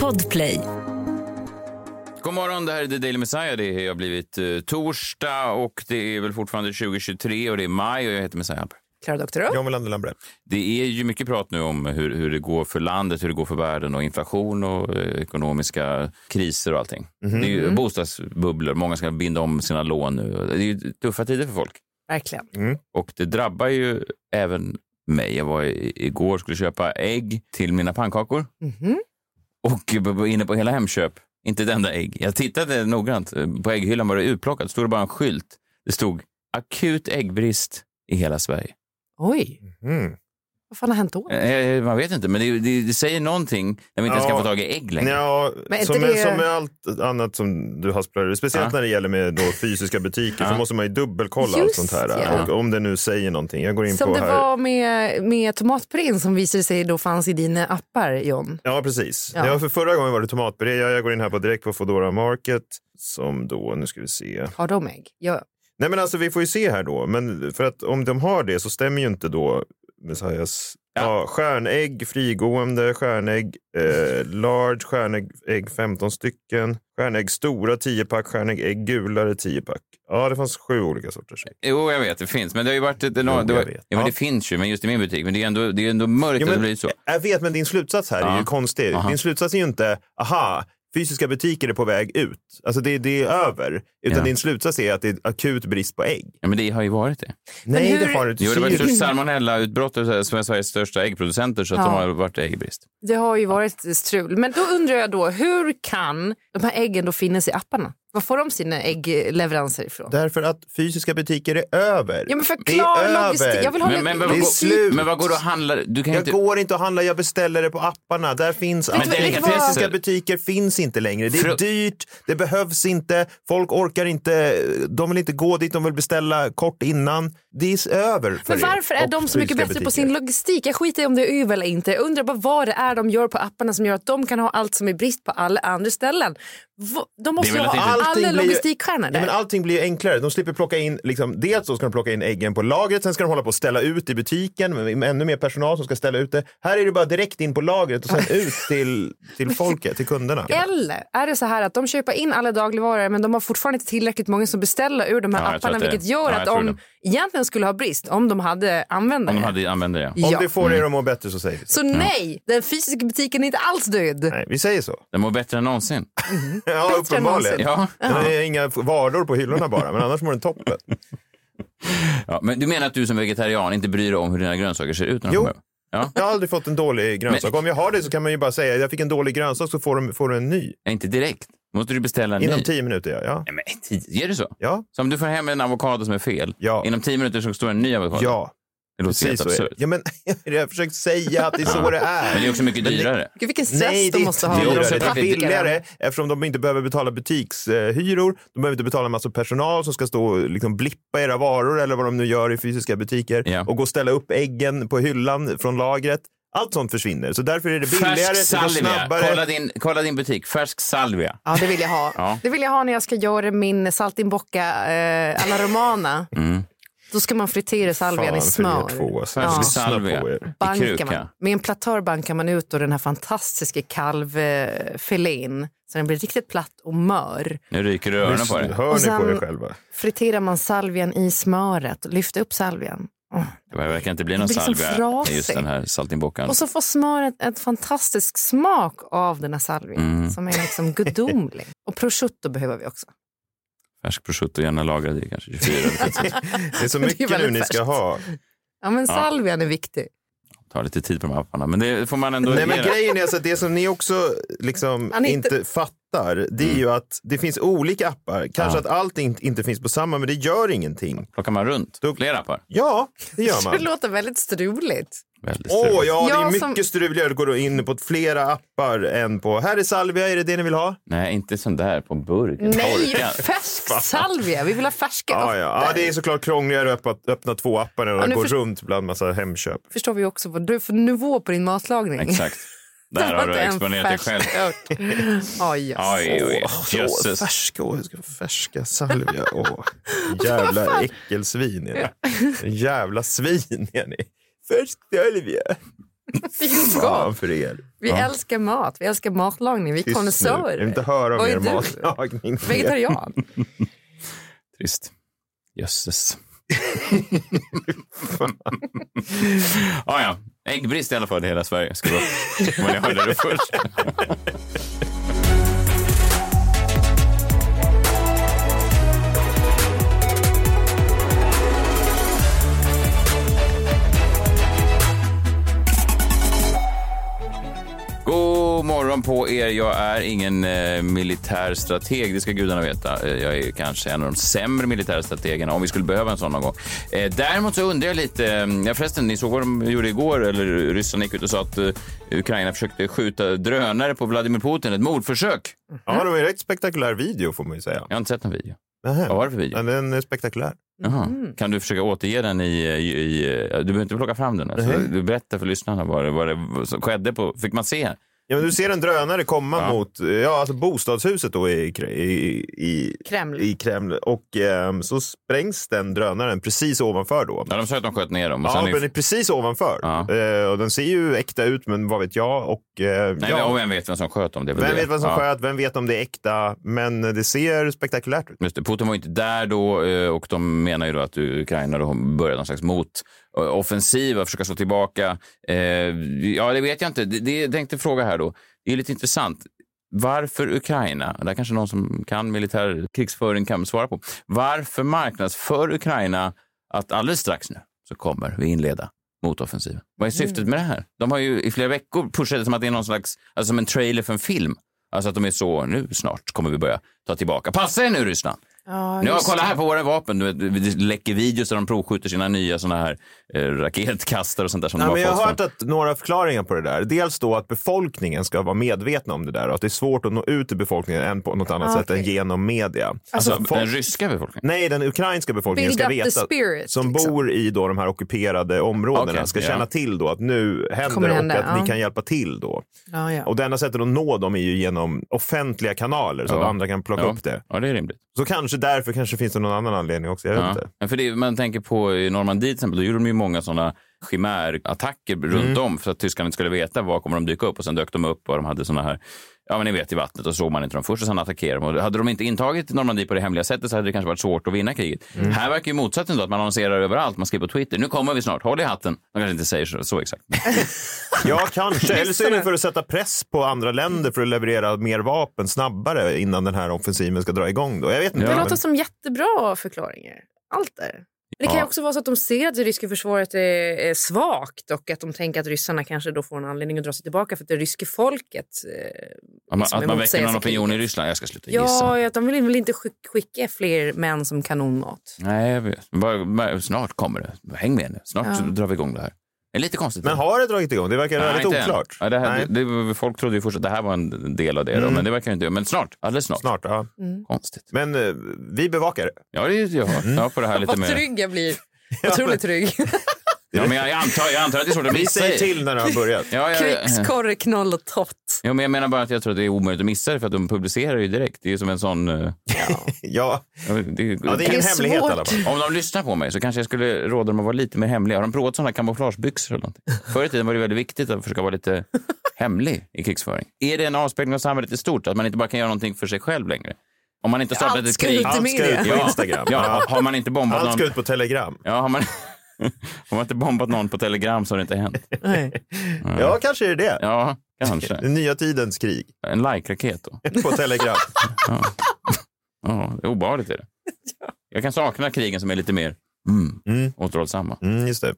Podplay. God morgon, det här är The Daily Messiah. Det har blivit eh, torsdag och det är väl fortfarande 2023 och det är maj och jag heter Messiah Alper. Klara Doktorow. John Melander Lambrell. Det är ju mycket prat nu om hur, hur det går för landet, hur det går för världen och inflation och eh, ekonomiska kriser och allting. Mhm. Det är ju bostadsbubblor, många ska binda om sina lån nu. Det är ju tuffa tider för folk. Verkligen. Och det drabbar ju även mig. Jag var i, igår skulle köpa ägg till mina pannkakor Mhm. och var inne på hela Hemköp. Inte ett enda ägg. Jag tittade noggrant. På ägghyllan var det utplockat. stod det bara en skylt. Det stod akut äggbrist i hela Sverige. Oj, Mm. Vad fan har hänt då? Eh, man vet inte, men det, det, det säger någonting när vi inte ska Ja. få tag i ägg längre. Ja, Men är som, inte med, det- som med allt annat som du hasplar speciellt Ja. när det gäller med då fysiska butiker Ja. så måste man ju dubbelkolla allt Just sånt här. ja. Och om det nu säger någonting. Jag går in Som på det här. var med, med tomatpurén som visade sig då fanns i dina appar, John. Ja, precis. Ja. Ja. för förra gången var det tomatpuré. Jag, jag går in här på direkt på Foodora Market som då, nu ska vi se. Har de ägg? Ja. Nej men alltså vi får ju se här då. Men för att om de har det så stämmer ju inte då Messias. Ja. Ja. stjärnägg, frigående stjärnägg, eh, large stjärnägg ägg 15 stycken, stjärnägg stora 10 pack, stjärnägg ägg gulare 10 pack. Ja, det fanns sju olika sorters ägg. Jo, jag vet, det finns. Men det har ju varit... Det, Jo, det, var, ja, men Ja. det finns ju, men just i min butik. Men det är ändå, det är ändå mörkt Ja, att det men- blir så. Jag vet, men din slutsats här är Ja. ju konstig. Aha. Din slutsats är ju inte, aha, fysiska butiker är på väg ut. Alltså det, det är över. Utan Ja. din slutsats är att det är akut brist på ägg. Ja, men det har ju varit det. Nej, hur- det har inte. Jo, det var ett du? salmonellautbrott hos Sveriges största äggproducenter så att Ja. de har varit äggbrist. Det har ju varit strul. Men då undrar jag då, hur kan de här äggen då finnas i apparna? Var får de sina äggleveranser ifrån? Därför att fysiska butiker är över. Ja, men det förklara är logistik. över. Jag vill ha Men, men, men, Det är vad- slut. men vad går du och handlar? Du kan Jag inte... går inte att handla, jag beställer det på apparna. Där finns Men allt. det är Fysiska butiker finns inte längre. Det är Fru- dyrt, det behövs inte, folk orkar inte, de vill inte gå dit, de vill beställa kort innan. Det är över för Men er varför är och de så mycket bättre på butiker. sin logistik? Jag skiter i om det är över eller inte. Jag undrar bara vad det är de gör på apparna som gör att de kan ha allt som är brist på alla andra ställen. De måste ju ha att alla logistikstjärnor Ja, där. men allting blir ju enklare. De slipper plocka in, liksom, dels så ska de plocka in äggen på lagret, sen ska de hålla på och ställa ut i butiken med, med ännu mer personal som ska ställa ut det. Här är det bara direkt in på lagret och sen ut till, till folket, till kunderna. Eller är det så här att de köper in alla dagligvaror men de har fortfarande inte tillräckligt många som beställer ur de här Ja, apparna att vilket gör ja, att de det. egentligen skulle ha brist om de hade användare. Om de hade använt det. Om Ja. det får er att må bättre så säger vi så. Så nej, den fysiska butiken är inte alls död. Nej, vi säger så. Den mår bättre än någonsin. Ja, uppenbarligen. Ja. Det är inga varor på hyllorna bara, men annars mår den toppen. ja. Men du menar att du som vegetarian inte bryr dig om hur dina grönsaker ser ut? När de Jo. kommer? Ja. Jag har aldrig fått en dålig grönsak. Om jag har det så kan man ju bara säga jag fick en dålig grönsak så får du, får du en ny. Inte direkt. Måste du beställa en Inom ny? tio minuter, ja. ja. Nej, men tio, är det så? Ja, Så om du får hem en avokado som är fel, Ja. inom tio minuter så står en ny avokado? ja. Det låter helt Precis det. absurt. Ja, men jag har försökt säga att det är så det är. Men det är också mycket dyrare. Gud, vilken stress Nej, de måste ha. dyrare. Det är billigare eftersom de inte behöver betala butikshyror. De behöver inte betala en massa personal som ska stå och liksom blippa era varor eller vad de nu gör i fysiska butiker Ja. och gå och ställa upp äggen på hyllan från lagret. Allt sånt försvinner. Så därför är det billigare, Färsk salvia. snabbare. Kolla din, kolla din butik. Färsk salvia. Ja, det vill jag ha. Ja. Det vill jag ha när jag ska göra min saltimbocca eh, alla romana. Då ska man fritera salvian i Fan för smör. två. Salvia. Bankar man. Med en platör bankar man ut då den här fantastiska kalvfilén så den blir riktigt platt och mör. Nu ryker du öronen på dig. Hör Och ni sen- på er själva? Friterar man salvian i smöret, lyfter upp salvian. Det verkar inte bli någon liksom salvia i just den här saltimbockan. Och så får smöret en fantastisk smak av den här salvian Mm. som är liksom gudomlig. Och prosciutto behöver vi också. Färsk prosciutto, gärna lagrad i kanske 24 eller 36. Det är så Det är mycket väldigt nu ni ska färskt. ha. Ja, men salvian är viktig. tar lite tid på de här apparna, men det får man ändå Nej, men det. grejen är alltså att det som ni också liksom är inte... inte- fattar, det är ju att det finns olika appar. Kanske Ja. att allt inte, inte finns på samma, men det gör ingenting. Plockar man runt Då- flera appar? Ja, det gör Det man. låter väldigt struligt. Åh ja, det är som- mycket struligare att gå in på flera appar än på... Här är salvia, är det det ni vill ha? Nej, inte sån där på burk. Nej, färsk salvia. Vi vill ha färska Ja, ja. ja, det är såklart krångligare att öppna, öppna två appar än att nu gå först- runt bland massa Hemköp. förstår vi också vad du är för nivå på din matlagning. Exakt. Där har du exponerat dig själv. Oj. Oj, jösses. färska, ska färska salvia. Åh, jävla äckelsvin är ni. Jävla svin är ni. Färsk salvia. Det är Fan gott. för er. Vi älskar mat, vi älskar matlagning, vi är Tyst nu. konnässörer. Jag vill inte höra om Vad är er du? matlagning. Vegetarian. Trist. Jösses. ah, ja, äggbrist i alla fall i hela Sverige. Ska vara. Men jag hörde det först. På er. Jag är ingen eh, militär strateg, det ska gudarna veta. Eh, jag är kanske en av de sämre militära strategerna, om vi skulle behöva en sån någon gång. Eh, däremot så undrar jag lite, eh, ja förresten, ni såg vad de gjorde igår, eller ryssarna gick ut och sa att eh, Ukraina försökte skjuta drönare på Vladimir Putin, ett mordförsök. Ja, det var en rätt spektakulär video får man ju säga. Jag har inte sett någon video. Nähä. Vad var det för video? Ja, Den är spektakulär. Jaha. Kan du försöka återge den i... i, i du behöver inte plocka fram den. Alltså. Du berättar för lyssnarna vad det, vad det som skedde. På, fick man se? Ja, men du ser en drönare komma Ja. mot ja, alltså bostadshuset då i, i, i, Kreml. i Kreml och ehm, så sprängs den drönaren precis ovanför då. Ja, de sa att de sköt ner dem. Ja, den är precis ovanför. Ja. Eh, och den ser ju äkta ut, men vad vet jag? Och, eh, Nej, ja, och vem vet vem som sköt dem? Det vem det. vet vad som ja. sköt? Vem vet om det är äkta? Men det ser spektakulärt ut. Just det, Putin var inte där då eh, och de menar ju då att Ukraina då började någon slags motoffensiv och försöka slå tillbaka. Eh, ja, det vet jag inte. Det, det, jag tänkte fråga här då. Det är lite intressant. Varför Ukraina? Det är kanske någon som kan militär krigsföring kan svara på. Varför marknadsför Ukraina att alldeles strax nu så kommer vi inleda motoffensiven? Vad är syftet med det här? De har ju i flera veckor pushat det som att det är någon slags, alltså som en trailer för en film. Alltså att de är så, nu snart kommer vi börja ta tillbaka. Passa er nu Ryssland! Ja, Nu, kolla här på våra vapen. Du vet, det läcker videos där de provskjuter sina nya såna här eh, raketkastare och sånt där som Ja, de men jag har hört att några förklaringar på det där. Dels då att befolkningen ska vara medvetna om det där och att det är svårt att nå ut till befolkningen än på något annat Ah, sätt än genom media. Alltså, folk- den ryska befolkningen? Nej, den ukrainska befolkningen Build ska veta, spirit, som liksom. bor i då de här ockuperade områdena, Okej, ska ja. känna till då att nu händer Kommer det och hända, att ja. ni kan hjälpa till då. Ja, ja. Och det enda sättet att nå dem är ju genom offentliga kanaler så Ja. att andra kan plocka Ja. upp det. Ja, det är rimligt. Så kanske därför kanske finns det någon annan anledning också. Jag vet Ja. inte. Men för det, man tänker på i Normandie till exempel, då gjorde de ju många sådana chimärattacker Mm. runt om för att tyskarna inte skulle veta var kommer de dyka upp och sen dök de upp och de hade såna här Ja, men ni vet i vattnet och så såg man inte dem först och sen attackerade de. Och hade de inte intagit Normandie på det hemliga sättet så hade det kanske varit svårt att vinna kriget. Mm. Här verkar ju motsatsen då, att man annonserar överallt. Man skriver på Twitter, nu kommer vi snart, håll i hatten. De kanske inte säger så, så exakt. Ja, kanske. Eller så är det för att sätta press på andra länder för att leverera mer vapen snabbare innan den här offensiven ska dra igång. Då. Jag vet inte. Det Ja. låter som jättebra förklaringar. Allt där. Det kan Ja. också vara så att de ser att det ryska försvaret är, svagt och att de tänker att ryssarna kanske då får en anledning att dra sig tillbaka för att det ryska folket... Eh, Att man, liksom att man väcker någon opinion i. Ryssland. Jag ska sluta gissa. Ja, de vill väl inte skick- skicka fler män som kanonmat. Nej, jag vet. Snart kommer det. Häng med nu. Snart Ja. drar vi igång det här. Det är lite konstigt. Men har det dragit igång? Det verkar väldigt inte än. oklart. Ja, det här, det, det, folk trodde ju först att det här var en del av det, då, Mm. men det verkar inte. Men snart, alldeles snart. Snart, ja. Konstigt. Men eh, vi bevakar det. Ja, det är ju jag. Mm. Ja, på det här lite Vad mer. trygg jag blir. Otroligt trygg. Ja, men jag, jag, antar, jag antar att det är svårt att Vi missa. säger i. till när det har börjat. Ja, ja, Krigskorre, knoll och tott. ja, men jag menar bara att jag tror att det är omöjligt att missa det för att de publicerar ju direkt. Det är ju som en sån... eh, Ja, ja, det, ja, det är ingen hemlighet i alla fall. Om de lyssnar på mig så kanske jag skulle råda dem att vara lite mer hemliga. Har de provat sådana kamouflagebyxor eller någonting? Förr i tiden var det väldigt viktigt att försöka vara lite hemlig i krigsföring. Är det en avspegling av samhället i stort? Att man inte bara kan göra någonting för sig själv längre? Om man inte startat Allt ett krig... Allt ska ut på Ja. Instagram. Ja, har man inte bombat Allt någon... ska ut på Telegram. Ja, har man... har man inte bombat någon på Telegram så har det inte hänt. Nej. Ja, kanske är det det. Ja, kanske. Den nya tidens krig En like-raket då. på Telegram. Ja, det är obehagligt är det. Jag kan sakna krigen som är lite mer mm, Mm. återhållsamma. Mm, just det.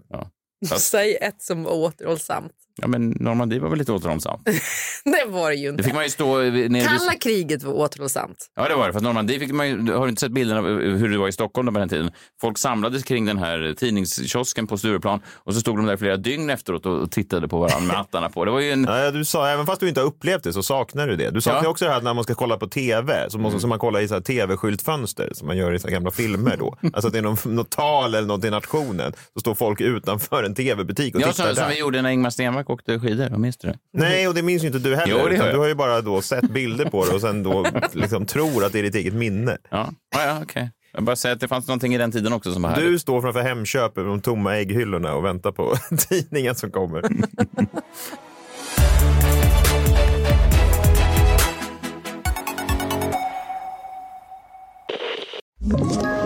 Fast- Säg ett som var återhållsamt. Ja, men Normandie var väl lite återhållsamt. Det var det ju Det inte. fick man ju stå nere Kalla vid... kriget var återhållsamt. Ja, det var det. För att Normandie fick man ju... Har du inte sett bilderna av hur det var i Stockholm på den tiden? Folk samlades kring den här tidningskiosken på Stureplan och så stod de där flera dygn efteråt och tittade på varandra med hattarna på. Det var ju en... Ja, du sa, även fast du inte har upplevt det så saknar du det. Du saknar Ja. också det här att när man ska kolla på tv så måste så man kolla i så här tv-skyltfönster som man gör i så här gamla filmer då. Alltså att det är någon, något tal eller något i nationen. Så står folk utanför en tv-butik och Ja, tittar som, som där. vi gjorde när Ingmar Stenmark åkte skidor. Jag minns det? Nej, och det minns ju inte du heller. Jo, det jag. du har ju bara då sett bilder på det och sen då liksom tror att det är ditt eget minne. Ja, ja, ja okej. Jag bara säger att det fanns någonting i den tiden också som var härligt. Du står framför Hemköp över de tomma ägghyllorna och väntar på tidningen som kommer.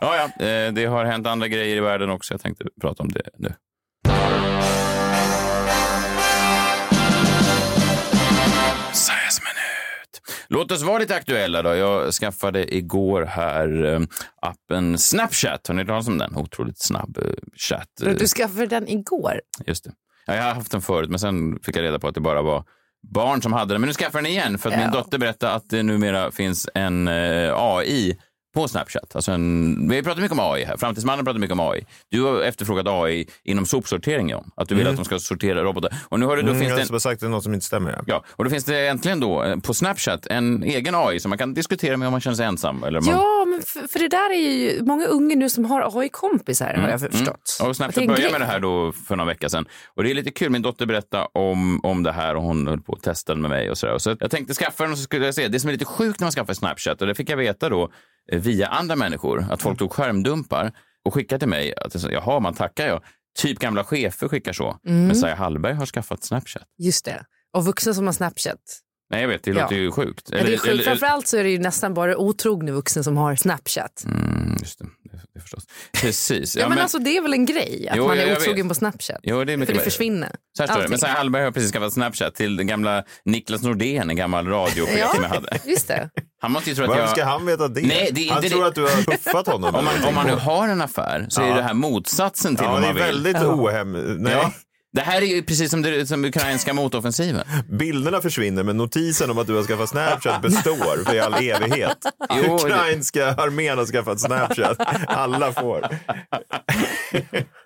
Ja, ja, eh, det har hänt andra grejer i världen också. Jag tänkte prata om det nu. Låt oss vara lite aktuella då. Jag skaffade igår här eh, appen Snapchat. Har ni hört talas om den? Otroligt snabb eh, chatt. Du skaffade den igår. Just det. Ja, jag har haft den förut, men sen fick jag reda på att det bara var barn som hade den. Men nu skaffar jag den igen för att min Ja. dotter berättade att det numera finns en AI på Snapchat. Alltså en, vi pratar mycket om AI här. Framtidsmannen pratar mycket om AI. Du har efterfrågat AI inom sopsortering, John. Att du vill att de ska sortera robotar. Och nu har det, då Mm, finns jag det en, sagt det är något som inte stämmer. Ja. Ja, och då finns det äntligen då eh, på Snapchat en egen AI som man kan diskutera med om man känner sig ensam. Eller man, Ja, men för, för det där är ju många unga nu som har AI-kompisar har jag förstått. Mm. Och Snapchat började grej. med det här då för några veckor sedan. Och det är lite kul. Min dotter berättade om, om det här och hon höll på att testa den med mig och sådär. Och Så jag tänkte skaffa den och så skulle jag se. Det som är lite sjukt när man skaffar Snapchat och det fick jag veta då via andra människor. Att folk tog skärmdumpar och skickade till mig. Att Jaha, man tackar jag. Typ gamla chefer skickar så. Mm. Messiah Hallberg har skaffat Snapchat. Just det. Och vuxna som har Snapchat. Nej, jag vet. Det Ja. låter ju sjukt. Men det är sjukt. Framförallt så är det ju nästan bara otrogna vuxna som har Snapchat. Mm, just det. Det, det förstås. Precis. Ja, men, alltså det är väl en grej att Jo, man är otrogen på Snapchat. Jo, det är mycket För det försvinner. Så här står det. Allting. Messiah Hallberg har precis skaffat Snapchat till den gamla Niklas Nordén, en gammal radiochef Ja, som jag hade. just det. Han måste ju tro att Varför jag... ska han veta det? Nej, det är han tror det. att du har puffat honom. Om man, om man nu har en affär så är Ja. det här motsatsen till Ja, vad det man är vill. väldigt ohem... Nej. Ja. Det här är ju precis som, det, som ukrainska motoffensiven. Bilderna försvinner, men notisen om att du har skaffat Snapchat består för all evighet. Jo, Ukrainska armén har skaffat Snapchat. Alla får.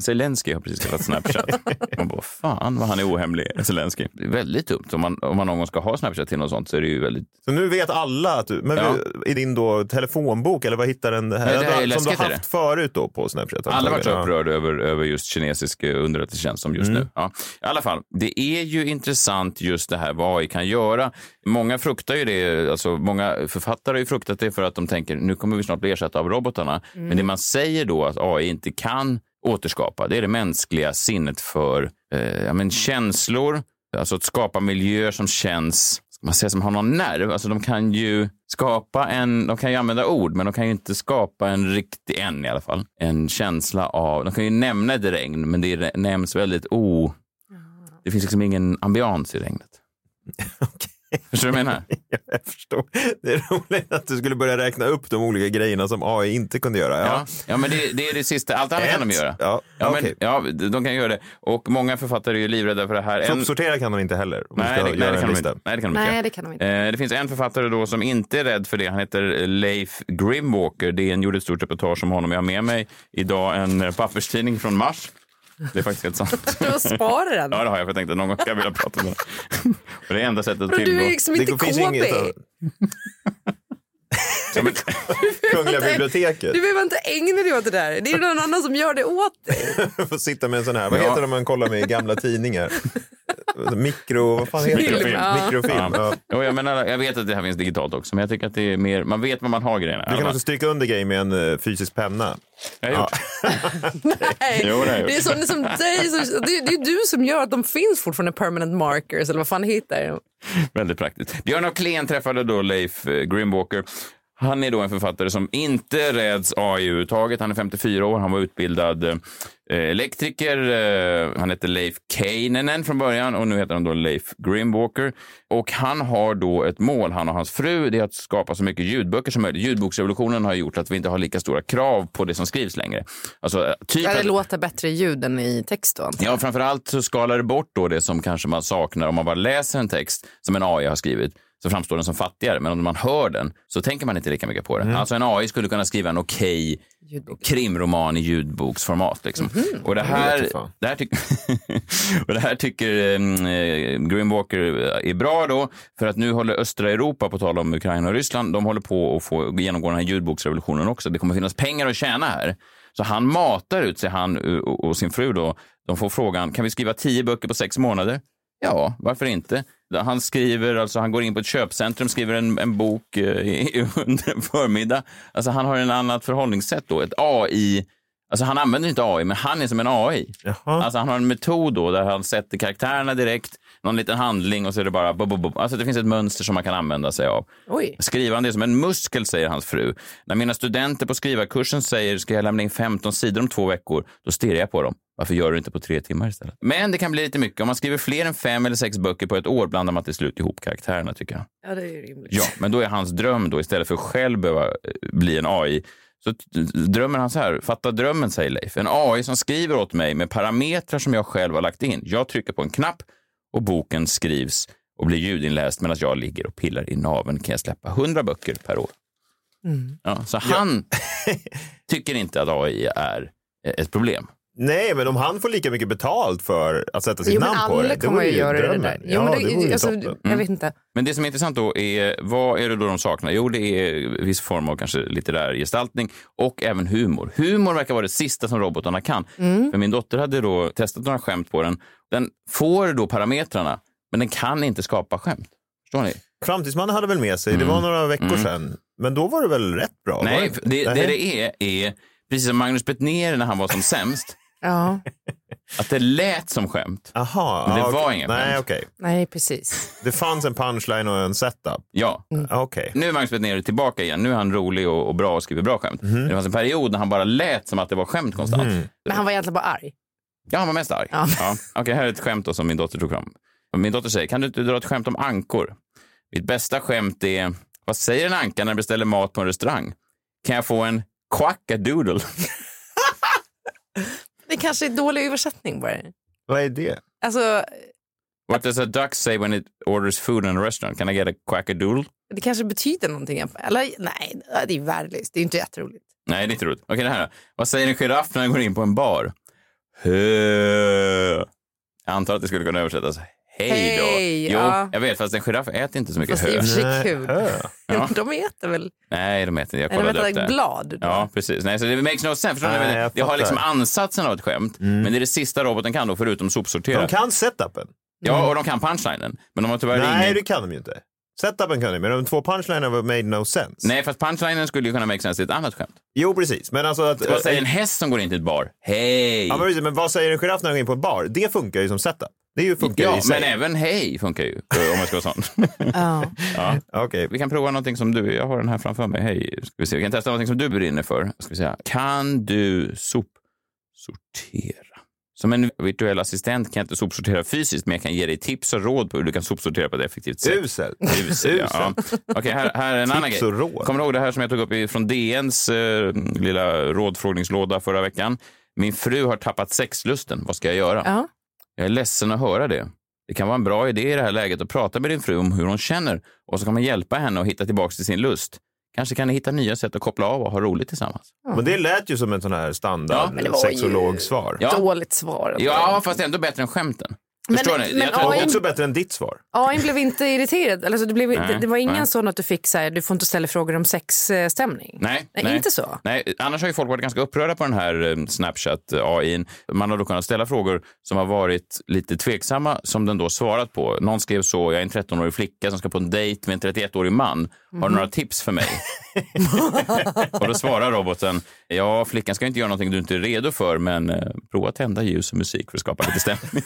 Zelensky har precis skaffat Snapchat. Man bara, fan vad han är ohemlig, Zelensky. Det är väldigt dumt. Om man, om man någon gång ska ha Snapchat till något sånt så är det ju väldigt... Så nu vet alla att du... Men Ja. i din då telefonbok, eller vad hittar den här? Nej, det här är som du har haft förut då på Snapchat? Alla har varit så upprörda över, över just kinesisk eh, underrättelsetjänst som just nu. Ja. I alla fall, det är ju intressant just det här vad AI kan göra. Många fruktar ju det, alltså många författare har ju fruktat det för att de tänker nu kommer vi snart bli ersatta av robotarna. Men det man säger då att AI inte kan återskapa, det är det mänskliga sinnet för eh, ja, men känslor, alltså att skapa miljöer som känns man säga som har någon nerv. Alltså de kan ju skapa en, de kan ju använda ord, men de kan ju inte skapa en riktig, en i alla fall, en känsla av, de kan ju nämna ett regn, men det nämns väldigt o... Det finns liksom ingen ambians i regnet. Förstår du vad jag menar? Jag förstår. Det är roligt att du skulle börja räkna upp de olika grejerna som AI inte kunde göra. Ja. Ja, ja men det, det är det sista. Allt annat kan de göra. Ja, Ja, men, ja, de kan göra det. Och många författare är ju livrädda för det här. En- Sopsortera kan de inte heller. Nej, det, nej, det en kan de inte. Nej, det kan de Nej, inte. det kan de inte. Eh, det finns en författare då som inte är rädd för det. Han heter Leif Grimwalker. DN gjorde ett stort reportage om honom. Jag har med mig idag en papperstidning från Mars. Det är faktiskt helt sant. Du sparar den. Ja, det har jag. För jag tänkte att någon gång ska jag vilja prata med den. Och det är enda sättet att Men du är tillgå. liksom inte Det KB. Ja, men, Kungliga biblioteket. Du behöver inte ägna dig åt det där. Det är någon annan som gör det åt dig. Får sitta med en sån här, vad Ja. heter det om man kollar med i gamla tidningar? Mikro, vad fan heter det? Mikrofilm. Mikrofilm. Ja. Jo, jag, menar, jag vet att det här finns digitalt också, men jag tycker att det är mer, man vet vad man har grejerna. Du kan också stryka under grejer med en eh, fysisk penna. Jag har gjort. Nej. Jo, det har jag gjort. det är som, som dig, som, det, det är du som gör att de finns fortfarande permanent markers eller vad fan heter? Väldigt praktiskt. Björn af Kleen träffade då Leif eh, Grimwalker. Han är då en författare som inte räds AI överhuvudtaget. Han är 54 år, han var utbildad eh, elektriker. Eh, han heter Leif Keinenen från början och nu heter han då Leif Grimwalker. Och han har då ett mål, han och hans fru, det är att skapa så mycket ljudböcker som möjligt. Ljudboksrevolutionen har gjort att vi inte har lika stora krav på det som skrivs längre. Alltså, eh, typ Eller att- låta bättre ljud än i text då. Ja, framförallt så skalar det bort då det som kanske man saknar om man bara läser en text som en AI har skrivit så framstår den som fattigare. Men om man hör den så tänker man inte lika mycket på det. Alltså en AI skulle kunna skriva en okej krimroman i ljudboksformat. Liksom. Och det här, det här, och det här tycker eh, Grimwalker är bra då, för att nu håller östra Europa, på tal om Ukraina och Ryssland, de håller på att få genomgå den här ljudboksrevolutionen också. Det kommer finnas pengar att tjäna här. Så han matar ut sig, han och och sin fru då. De får frågan, kan vi skriva tio böcker på sex månader? Ja, varför inte? Han skriver, alltså han går in på ett köpcentrum, skriver en, en bok eh, i- under en förmiddag. Alltså han har en annat förhållningssätt då, ett AI. Alltså han använder inte AI, men han är som en AI. Jaha. Alltså han har en metod då där han sätter karaktärerna direkt, någon liten handling och så är det bara... Bo, bo, bo. Alltså det finns ett mönster som man kan använda sig av. Oj. Skrivande är som en muskel, säger hans fru. När mina studenter på skrivarkursen säger ska jag lämna in 15 sidor om två veckor, då stirrar jag på dem. Varför gör du inte på tre timmar istället? Men det kan bli lite mycket. Om man skriver fler än fem eller sex böcker på ett år blandar man till slut ihop karaktärerna, tycker jag. Ja, det är ju rimligt. Ja, men då är hans dröm då istället för att själv behöva eh, bli en AI. Så drömmer han så här, fatta drömmen säger Leif. En AI som skriver åt mig med parametrar som jag själv har lagt in. Jag trycker på en knapp och boken skrivs och blir ljudinläst medan jag ligger och pillar i naveln kan jag släppa 100 böcker per år. Ja, så han tycker inte att AI är ett problem. Nej, men om han får lika mycket betalt för att sätta sitt Jo, namn på det, det kommer vore ju göra det drömmen. där. Jo, ja, men det, vore ju alltså, toppen. Jag vet inte. Men det som är intressant då är, vad är det då de saknar? Jo, det är viss form av kanske litterär gestaltning och även humor. Humor verkar vara det sista som robotarna kan. För min dotter hade då testat några skämt på den. Den får då parametrarna, men den kan inte skapa skämt. Förstår ni? Framtidsmannen hade väl med sig, det var några veckor sedan, men då var det väl rätt bra? Nej, det, det, det det är, är precis som Magnus Bettner när han var som sämst, Ja, att det lät som skämt. Aha, Men det ja, var okej. inga Nej, skämt. okej. nej precis. Det fanns en punchline och en setup. Ja, Ah, Okej. nu är Magnus Bettner tillbaka igen. Nu är han rolig och, och bra och skriver bra skämt. Men det fanns en period när han bara lät som att det var skämt konstant. Men han var egentligen bara arg. Ja, han var mest arg. Ja. Ja. Okej, här är ett skämt då som min dotter tog fram. Min dotter säger, kan du inte dra ett skämt om ankor? Mitt bästa skämt är, vad säger en anka när den beställer mat på en restaurang? Kan jag få en quackadoodle? Det kanske är dålig översättning bara. Vad är det? Alltså, What does a duck say when it orders food in a restaurant? Can I get a quackadoodle? det kanske betyder någonting. Eller nej, det är värdelöst. Det är inte jätteroligt. Nej, det är inte roligt. Okej, det här då. Vad säger en giraff när den går in på en bar? Hö. Jag antar att det skulle kunna översättas hej då. Hej, jo, ja. jag vet, fast en giraff äter inte så mycket Fast det är i hö. kul. hö. Ja. De äter väl? Nej, de äter inte. Jag kollade vänta, upp det. blad? då? Ja, precis. Nej, så det makes no sense. Förstår? Nej, jag det har liksom ansatsen av ett skämt, men det är det sista roboten kan då, förutom sopsortera. De kan setupen. Ja, och de kan punchlinen. Men de har tyvärr Nej, ingen... det kan de ju inte. Setupen kan de, men de två punchlinen var made no sense. Nej, fast punchlinen skulle ju kunna make sense till ett annat skämt. Jo, precis. Men alltså att... Vad säger en häst som går in till ett bar? Hej! Ja, men, precis, men vad säger en giraff när den går in på en bar? Det funkar ju som setup. Det är ju funkar Ja, i sig. men även hej funkar ju, om jag ska vara sån. Ja. ja. Okej. Vi kan prova någonting som du, jag har den här framför mig. Hej, ska vi se. Vi kan testa någonting som du brinner för. Ska vi se. Kan du sopsortera? Som en virtuell assistent kan jag inte sopsortera fysiskt, men jag kan ge dig tips och råd på hur du kan sopsortera på ett effektivt sätt. Uselt. Usel, ja. Okej, här, här är en annan Tips grej. och råd. Kommer du ihåg det här som jag tog upp från DNs eh, lilla rådfrågningslåda förra veckan? Min fru har tappat sexlusten. Vad ska jag göra? Ja. Jag är ledsen att höra det. Det kan vara en bra idé i det här läget att prata med din fru om hur hon känner och så kan man hjälpa henne att hitta tillbaka till sin lust. Kanske kan ni hitta nya sätt att koppla av och ha roligt tillsammans. Men det lät ju som en sån här Ja, standard ju- sexologsvar. Ja. Dåligt svar. Ja, fast ändå bättre än skämten. Men- Förstår ni? men Jag tror- Och AI också bättre än ditt svar. AI blev inte irriterad. Alltså, det, blev, Nej, det, var ingen nej. sån att du fick så här, du får inte ställa frågor om sexstämning. Nej, Nej, inte så. Nej, annars har ju folk varit ganska upprörda på den här eh, Snapchat-AI. Man har då kunnat ställa frågor som har varit lite tveksamma som den då svarat på. Någon skrev så, jag är en 13-årig flicka som ska på en dejt med en 31-årig man. Har du några tips för mig? och då svarar roboten, ja, flickan ska inte göra någonting du inte är redo för, men eh, prova att tända ljus och musik för att skapa lite stämning.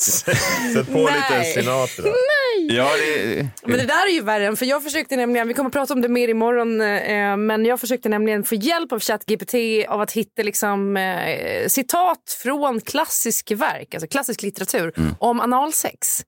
Sätt på lite Nej. Sinatra. Nej! Ja, det... Men det där är ju värre, för jag försökte nämligen, vi kommer att prata om det mer imorgon, eh, men jag försökte nämligen få hjälp av ChatGPT av att hitta liksom, eh, citat från klassisk verk, alltså klassisk litteratur, om analsex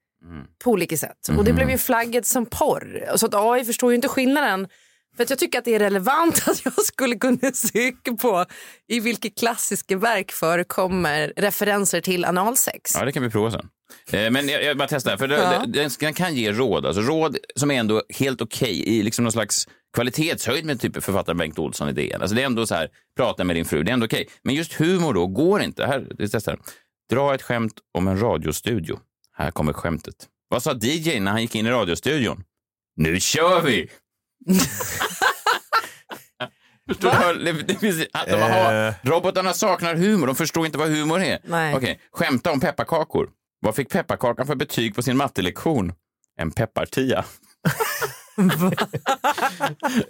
på olika sätt. Och det blev ju flaggat som porr. Så att AI förstår ju inte skillnaden. För att jag tycker att det är relevant att jag skulle kunna söka på i vilket klassiska verk förekommer referenser till analsex. Ja, det kan vi prova sen. Eh, Men jag, jag bara testar, för det, Ja. den, den kan ge råd. Alltså råd som är ändå helt okej i liksom någon slags kvalitetshöjd med typ författaren Bengt Olsson i DN. Alltså det är ändå så här, prata med din fru, det är ändå okej. Men just humor då, går inte. Här, vi testar. Dra ett skämt om en radiostudio. Här kommer skämtet. Vad sa DJ när han gick in i radiostudion? Nu kör vi! Förstår du? Det, det finns, att de har, Eh. robotarna saknar humor, de förstår inte vad humor är. Nej. Okej, skämta om pepparkakor. Vad fick pepparkakan för betyg på sin mattelektion? En peppartia.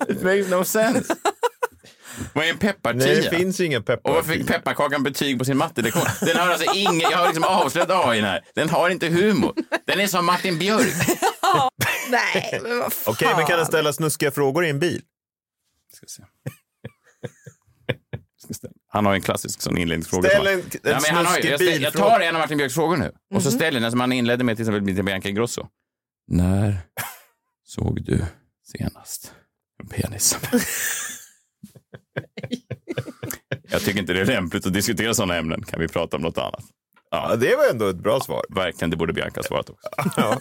It makes no sense. Vad är en peppartia? Nej, det finns ingen peppar. Och vad fick pepparkakan betyg på sin mattelektion? Den har alltså ingen, jag har liksom avslöjat AI här. Den har inte humor. Den är som Martin Björk. Nej, men vad fan. Okej, men kan den ställa snuskiga frågor i en bil? Ska se. Ska ställa. Han har en klassisk sån inledningsfråga. Ställ som en- en Ja, men han har, ju- jag, ställ- jag tar en av Martin Björks frågor nu och så Mhm. ställer jag den som han inledde med till exempel till Bianca Ingrosso. När såg du senast en penis? jag tycker inte det är lämpligt att diskutera sådana ämnen. Kan vi prata om något annat? Ja, Ja, det var ändå ett bra svar. verkligen. Det borde Bianca ha svarat också. Ja.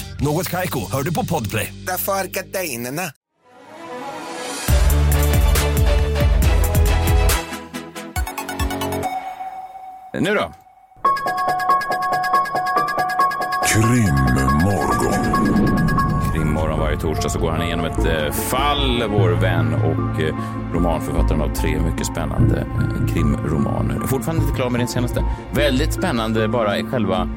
Något Kaiko, hör du på Podplay. Därför är gardinerna. Nu då? Krimmorgon. Krimmorgon varje torsdag så går han igenom ett eh, fall, vår vän och eh, romanförfattaren av tre mycket spännande eh, krimromaner. Fortfarande inte klar med din senaste. Väldigt spännande bara i själva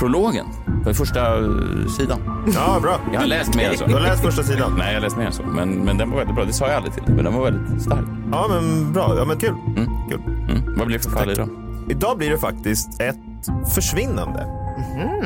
prologen, på första eh, sidan. ja, bra. Jag har läst mer än så. Du har läst första sidan? Nej, jag har läst mer än så. Men, men den var väldigt bra. Det sa jag aldrig till dig, men den var väldigt stark. Ja, men bra. Ja, men kul. kul. Mm. Vad blir det för fall idag? Idag blir det faktiskt ett försvinnande.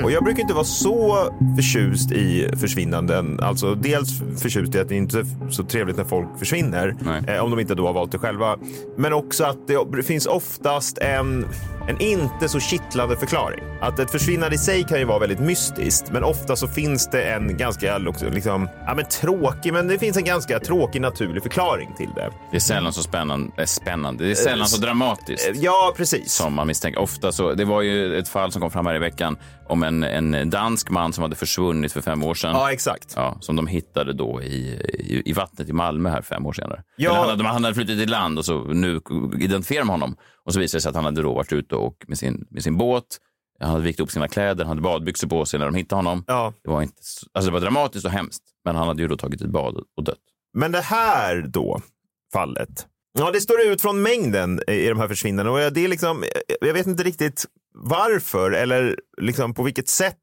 Och jag brukar inte vara så förtjust i försvinnanden. Alltså dels förtjust i att det inte är så trevligt när folk försvinner. Eh, om de inte då har valt det själva. Men också att det finns oftast en, en inte så kittlande förklaring. Att ett försvinnande i sig kan ju vara väldigt mystiskt. Men ofta så finns det en ganska liksom, ja, men tråkig, men det finns en ganska tråkig naturlig förklaring till det. Det är sällan så spännande. eh, spännande. Det är sällan så dramatiskt. Eh, Ja, precis. som man misstänker. Ofta så, det var ju ett fall som kom fram här i veckan om en, en dansk man som hade försvunnit för fem år sedan. Ja, exakt. Ja, som de hittade då i, i, i vattnet i Malmö här fem år senare. Ja. Eller Han, hade, han hade flyttat till land och så nu identifierar de honom. Och så visade det sig att han hade då varit ute och med sin, med sin båt. Han hade vikt upp sina kläder, han hade badbyxor på sig när de hittade honom. Ja. Det, var inte, så- alltså det var dramatiskt och hemskt, men han hade ju då tagit ett bad och dött. Men det här då, fallet. Ja, det står ut från mängden i de här försvinnandena. Och det är liksom, jag vet inte riktigt varför eller liksom på vilket sätt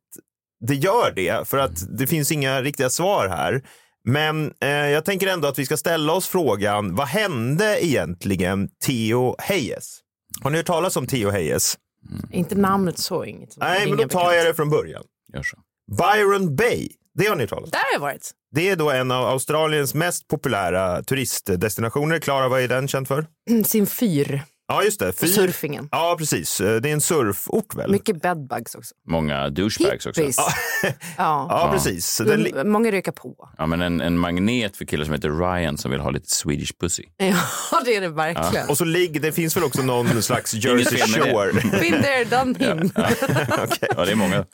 det gör det. För att det finns inga riktiga svar här. Men eh, jag tänker ändå att vi ska ställa oss frågan, vad hände egentligen Theo Hayes? Har ni hört talas om Theo Hayes? Inte namnet så, inget. Nej, men då tar jag det från början. Byron Bay, det har ni hört talas om? Där har jag varit. Det är då en av Australiens mest populära turistdestinationer. Klara, vad är den känd för? Mm, Sin fyr. Ja, just det. Och Fyr. surfingen. Ja, precis. Det är en surfort väl? Mycket bedbugs också. Många douchebags också. Hippies. Ja. Ja, precis. Så Den, Många rökar på. Ja, men en, en magnet för killar som heter Ryan som vill ha lite Swedish pussy. Ja, det är det verkligen. och så ligger, det finns väl också någon slags Jersey. Shore. Been there, done him. Ja, det är många.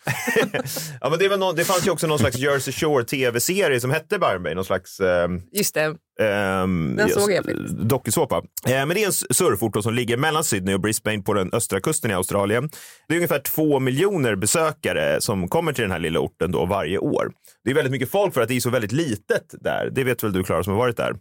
ja, men det, var någon, det fanns ju också någon slags Jersey Shore tv-serie som hette Byron Bay. Någon slags, eh, Just det. Ehm, Den såg jag faktiskt. Dokusåpa. Eh, men det är en surfort som ligger mellan Sydney och Brisbane på den östra kusten i Australien. Det är ungefär två miljoner besökare som kommer till den här lilla orten då varje år. Det är väldigt mycket folk för att det är så väldigt litet där. Det vet väl du Klara som har varit där.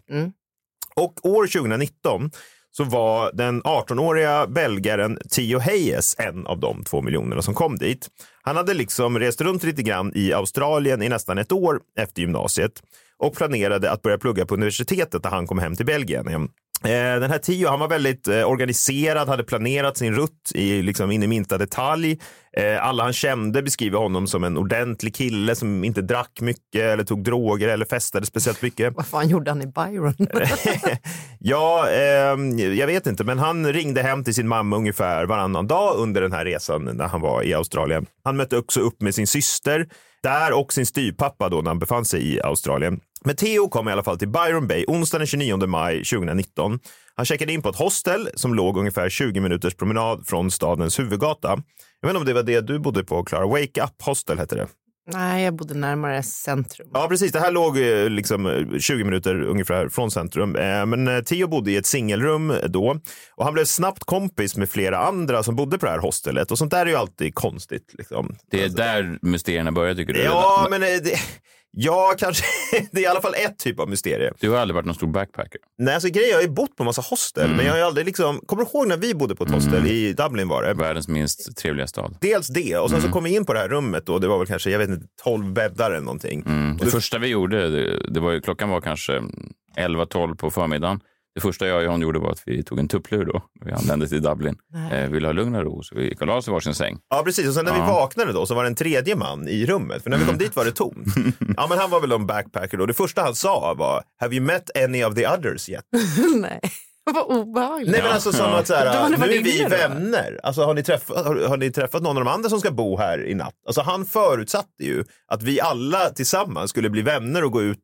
Och år 2019 så var den 18-åriga belgaren Theo Hayes en av de två miljonerna som kom dit. Han hade liksom rest runt lite grann i Australien i nästan ett år efter gymnasiet och planerade att börja plugga på universitetet när han kom hem till Belgien. Eh, Den här Theo, han var väldigt eh, organiserad, hade planerat sin rutt i, liksom, in i minsta detalj. Eh, Alla han kände beskriver honom som en ordentlig kille som inte drack mycket eller tog droger eller festade speciellt mycket. Vad fan gjorde han i Byron? ja, ehm, jag vet inte, men han ringde hem till sin mamma ungefär varannan dag under den här resan när han var i Australien. Han mötte också upp med sin syster där och sin styvpappa då när han befann sig i Australien. Men Theo kom i alla fall till Byron Bay onsdagen den 29 maj 2019. Han checkade in på ett hostel som låg ungefär 20 minuters promenad från stadens huvudgata. Jag vet inte om det var det du bodde på, Clara. Wake Up Hostel hette det. Nej, jag bodde närmare centrum. Ja, precis. Det här låg eh, liksom eh, 20 minuter ungefär från centrum. Eh, Men eh, Theo bodde i ett singelrum då och han blev snabbt kompis med flera andra som bodde på det här hostelet och sånt där är ju alltid konstigt. Liksom. Det är där mysterierna börjar tycker du? Ja, men eh, det, ja, kanske. Det är i alla fall ett typ av mysterie. Du har aldrig varit någon stor backpacker. Nej, alltså grejen, jag har ju bott på en massa hostel, men jag har ju aldrig liksom, kommer du ihåg när vi bodde på ett hostel i Dublin var det? Världens minst trevliga stad. Dels det och sen så kom vi in på det här rummet och det var väl kanske, jag vet inte, 12 bäddar eller någonting. Det första vi gjorde, det, det var, ju- klockan var kanske 11-12 på förmiddagen. Det första jag och John gjorde var att vi tog en tupplur då. Vi anlände till Dublin. Eh, ville ha lugn och ro, så vi gick och la oss i varsin säng. Ja, precis. Och sen när vi Ja. vaknade då så var det en tredje man i rummet. För när vi kom dit var det tomt. Ja, men han var väl en backpacker då. Det första han sa var, have you met any of the others yet? Nej, vad obehagligt. Nej, men alltså som att så här, nu är vi vänner. Alltså har ni, träffat, har, har ni träffat någon av de andra som ska bo här i natt? Alltså han förutsatte ju att vi alla tillsammans skulle bli vänner och gå ut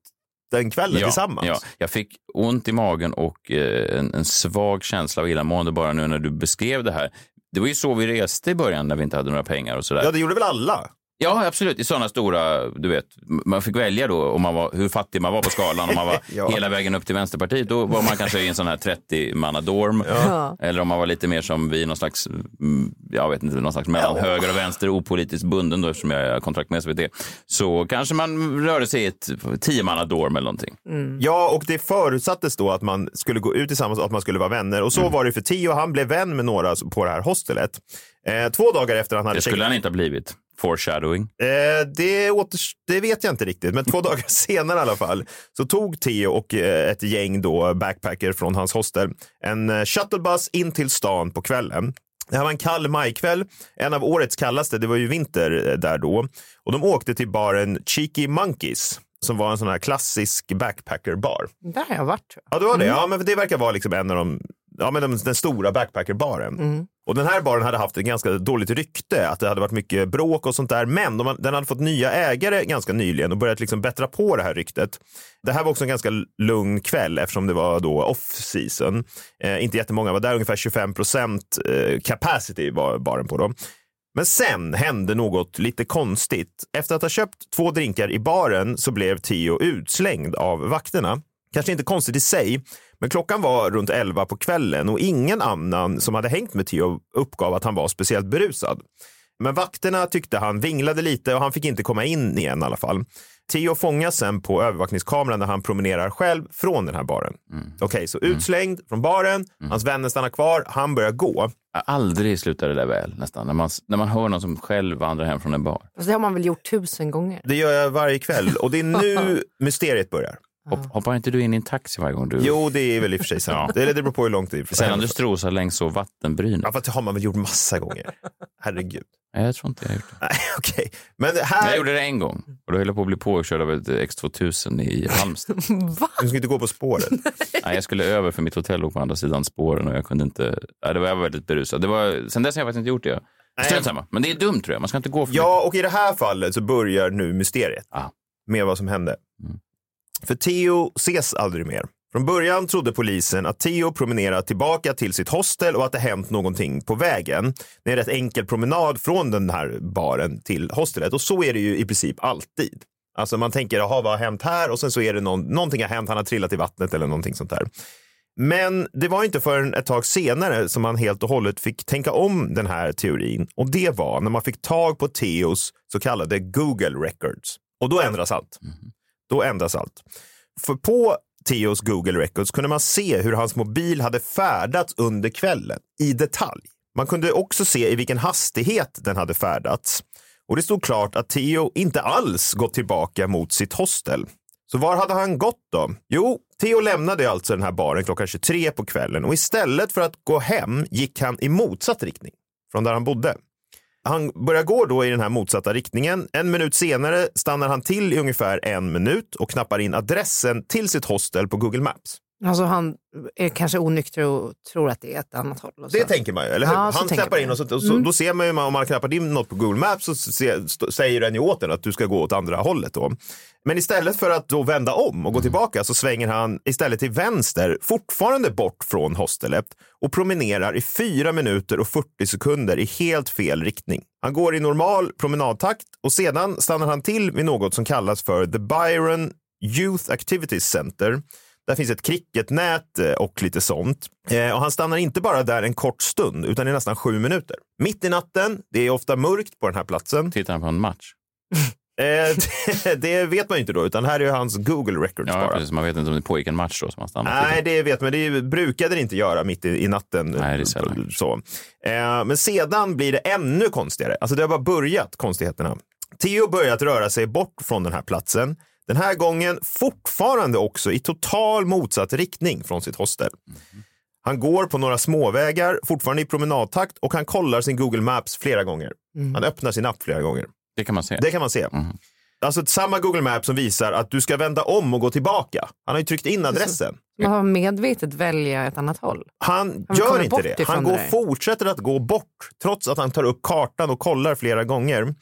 den kvällen tillsammans. Ja, jag fick ont i magen och eh, en, en svag känsla av illamående bara nu när du beskrev det här. Det var ju så vi reste i början när vi inte hade några pengar och sådär. Ja, det gjorde väl alla? Ja, absolut. I sådana stora, du vet, man fick välja då om man var, hur fattig man var på skalan. Om man var Ja. hela vägen upp till Vänsterpartiet, då var man kanske i en sån här 30-manna-dorm. Ja. Eller om man var lite mer som vi, någon slags, mm, jag vet inte, någon slags mellan höger och vänster, opolitiskt bunden då, eftersom jag har kontrakt med SVT. Så kanske man rörde sig i ett 10-manna-dorm eller någonting. Ja, och det förutsattes då att man skulle gå ut tillsammans och att man skulle vara vänner. Och så Mm. var det för Tio. Han blev vän med några på det här hostelet. Eh, två dagar efter han hade Det skulle han inte ha blivit. Foreshadowing. Eh, det, åters- det vet jag inte riktigt, men två dagar senare i alla fall så tog Theo och eh, ett gäng då backpacker från hans hostel en eh, shuttlebuss in till stan på kvällen. Det här var en kall majkväll, en av årets kallaste. Det var ju vinter eh, där då. Och de åkte till baren Cheeky Monkeys som var en sån här klassisk backpackerbar. Där har jag varit. Ja, det var det. Ja, men det verkar vara liksom en av de, ja, men de, den stora backpackerbaren. Och den här baren hade haft ett ganska dåligt rykte, att det hade varit mycket bråk och sånt där. Men de, den hade fått nya ägare ganska nyligen och börjat liksom bättra på det här ryktet. Det här var också en ganska lugn kväll eftersom det var då off-season. Eh, inte jättemånga var där, ungefär 25 procent eh, capacity var baren på dem. Men sen hände något lite konstigt. Efter att ha köpt två drinkar i baren så blev Theo utslängd av vakterna. Kanske inte konstigt i sig, men klockan var runt 11 på kvällen och ingen annan som hade hängt med Theo uppgav att han var speciellt berusad. Men vakterna tyckte han vinglade lite och han fick inte komma in igen i alla fall. Theo fångas sen på övervakningskameran när han promenerar själv från den här baren. Okej, så utslängd från baren, hans vänner stannar kvar, han börjar gå. Aldrig slutar det där väl nästan. När man, när man hör någon som själv vandrar hem från en bar. Alltså, det har man väl gjort tusen gånger. Det gör jag varje kväll och det är nu mysteriet börjar. Hopp, hoppar inte du in i en taxi varje gång du... Jo, det är väl i och för sig sant. Eller det beror på hur långt det är. Sällan du strosar längs så vattenbryn. Ja, fast det har man väl gjort massa gånger. Herregud. Nej, jag tror inte jag har gjort det. Nej, okej. Men Men här... jag gjorde det en gång. Och då höll jag på att bli påkörd av ett X2000 i Halmstad. Va? Du ska inte gå på spåret. Nej, jag skulle över för mitt hotell låg på andra sidan spåren och jag kunde inte... Nej, det var, jag var väldigt berusad. Det var, sen dess har jag faktiskt inte gjort det. Strunt samma. Men det är dumt tror jag. Man ska inte gå för mycket. Ja, och i det här fallet så börjar nu mysteriet Ah. med vad som hände. Mm. För Theo ses aldrig mer. Från början trodde polisen att Theo promenerat tillbaka till sitt hostel och att det hänt någonting på vägen. Det är en rätt enkel promenad från den här baren till hostelet och så är det ju i princip alltid. Alltså man tänker, jaha, vad har hänt här? Och sen så är det någon, någonting har hänt, han har trillat i vattnet eller någonting sånt där. Men det var inte förrän ett tag senare som man helt och hållet fick tänka om den här teorin. Och det var när man fick tag på Theos så kallade Google Records. Och då ändras allt. Mm. Då ändras allt. För på Theos Google Records kunde man se hur hans mobil hade färdats under kvällen i detalj. Man kunde också se i vilken hastighet den hade färdats. Och det stod klart att Theo inte alls gått tillbaka mot sitt hostel. Så var hade han gått då? Jo, Theo lämnade alltså den här baren klockan 23 på kvällen och istället för att gå hem gick han i motsatt riktning från där han bodde. Han börjar gå då i den här motsatta riktningen. En minut senare stannar han till i ungefär en minut och knappar in adressen till sitt hostel på Google Maps. Alltså han är kanske onykter och tror att det är ett annat håll. och så. Det tänker man ju, eller hur? Ja, han man. in och, så, och så, då ser man ju om man knappar in något på Google Maps så se, st- säger den ju åt en att du ska gå åt andra hållet då. Men istället för att då vända om och gå tillbaka så svänger han istället till vänster, fortfarande bort från hostelet och promenerar i 4 minuter och 40 sekunder i helt fel riktning. Han går i normal promenadtakt och sedan stannar han till vid något som kallas för The Byron Youth Activities Center. Där finns ett cricketnät eh, och lite sånt. Eh, Och han stannar inte bara där en kort stund, utan i nästan sju minuter. Mitt i natten, det är ofta mörkt på den här platsen. Tittar han på en match? Eh, det, vet man ju inte då, utan här är ju hans Google Records Ja, bara. precis. Man vet inte om det pågick en match då som han stannade Nej, det vet man. Det brukade det inte göra mitt i, i natten. Nej, det är sällan. så. Men sedan blir det ännu konstigare. Alltså det har bara börjat, konstigheterna. Theo börjat röra sig bort från den här platsen. Den här gången fortfarande också i total motsatt riktning från sitt hostel. Han går på några småvägar, fortfarande i promenadtakt och han kollar sin Google Maps flera gånger. Han öppnar sin app flera gånger. Det kan man se. Det kan man se. Alltså samma Google Maps som visar att du ska vända om och gå tillbaka. Han har ju tryckt in adressen. Man har medvetet välja ett annat håll. Han Han gör inte det. Han går, fortsätter att gå bort trots att han tar upp kartan och kollar flera gånger.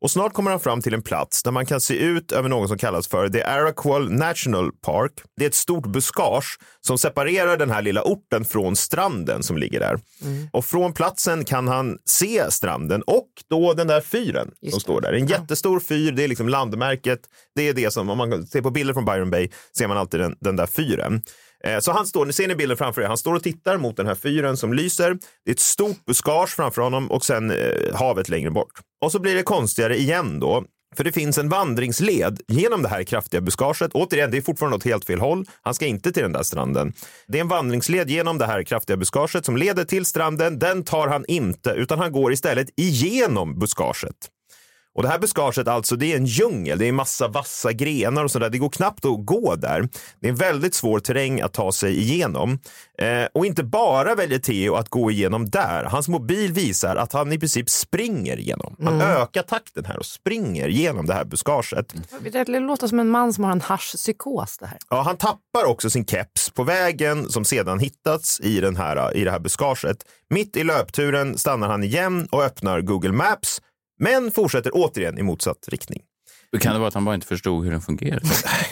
Och snart kommer han fram till en plats där man kan se ut över något som kallas för The Araqual National Park. Det är ett stort buskage som separerar den här lilla orten från stranden som ligger där. Mm. Och från platsen kan han se stranden och då den där fyren Just som det. står där. En jättestor fyr, det är liksom landmärket. Det är det som, om man ser på bilder från Byron Bay, ser man alltid den, den där fyren. Eh, så han står, ni ser ni bilden framför er, han står och tittar mot den här fyren som lyser. Det är ett stort buskage framför honom och sen eh, havet längre bort. Och så blir det konstigare igen då. För det finns en vandringsled genom det här kraftiga buskaget. Återigen, det är fortfarande åt helt fel håll. Han ska inte till den där stranden. Det är en vandringsled genom det här kraftiga buskaget som leder till stranden. Den tar han inte, utan han går istället igenom buskaget. Och det här buskaget alltså, det är en djungel. Det är massa vassa grenar och sådär. Det går knappt att gå där. Det är en väldigt svår terräng att ta sig igenom. Eh, och inte bara väljer Theo att gå igenom där. Hans mobil visar att han i princip springer igenom. Han ökar takten här och springer genom det här buskaget. Det låter som en man som har en haschpsykos det här. Ja, han tappar också sin keps på vägen som sedan hittats i, den här, i det här buskaget. Mitt i löpturen stannar han igen och öppnar Google Maps, men fortsätter återigen i motsatt riktning. Kan det vara att han bara inte förstod hur den fungerar?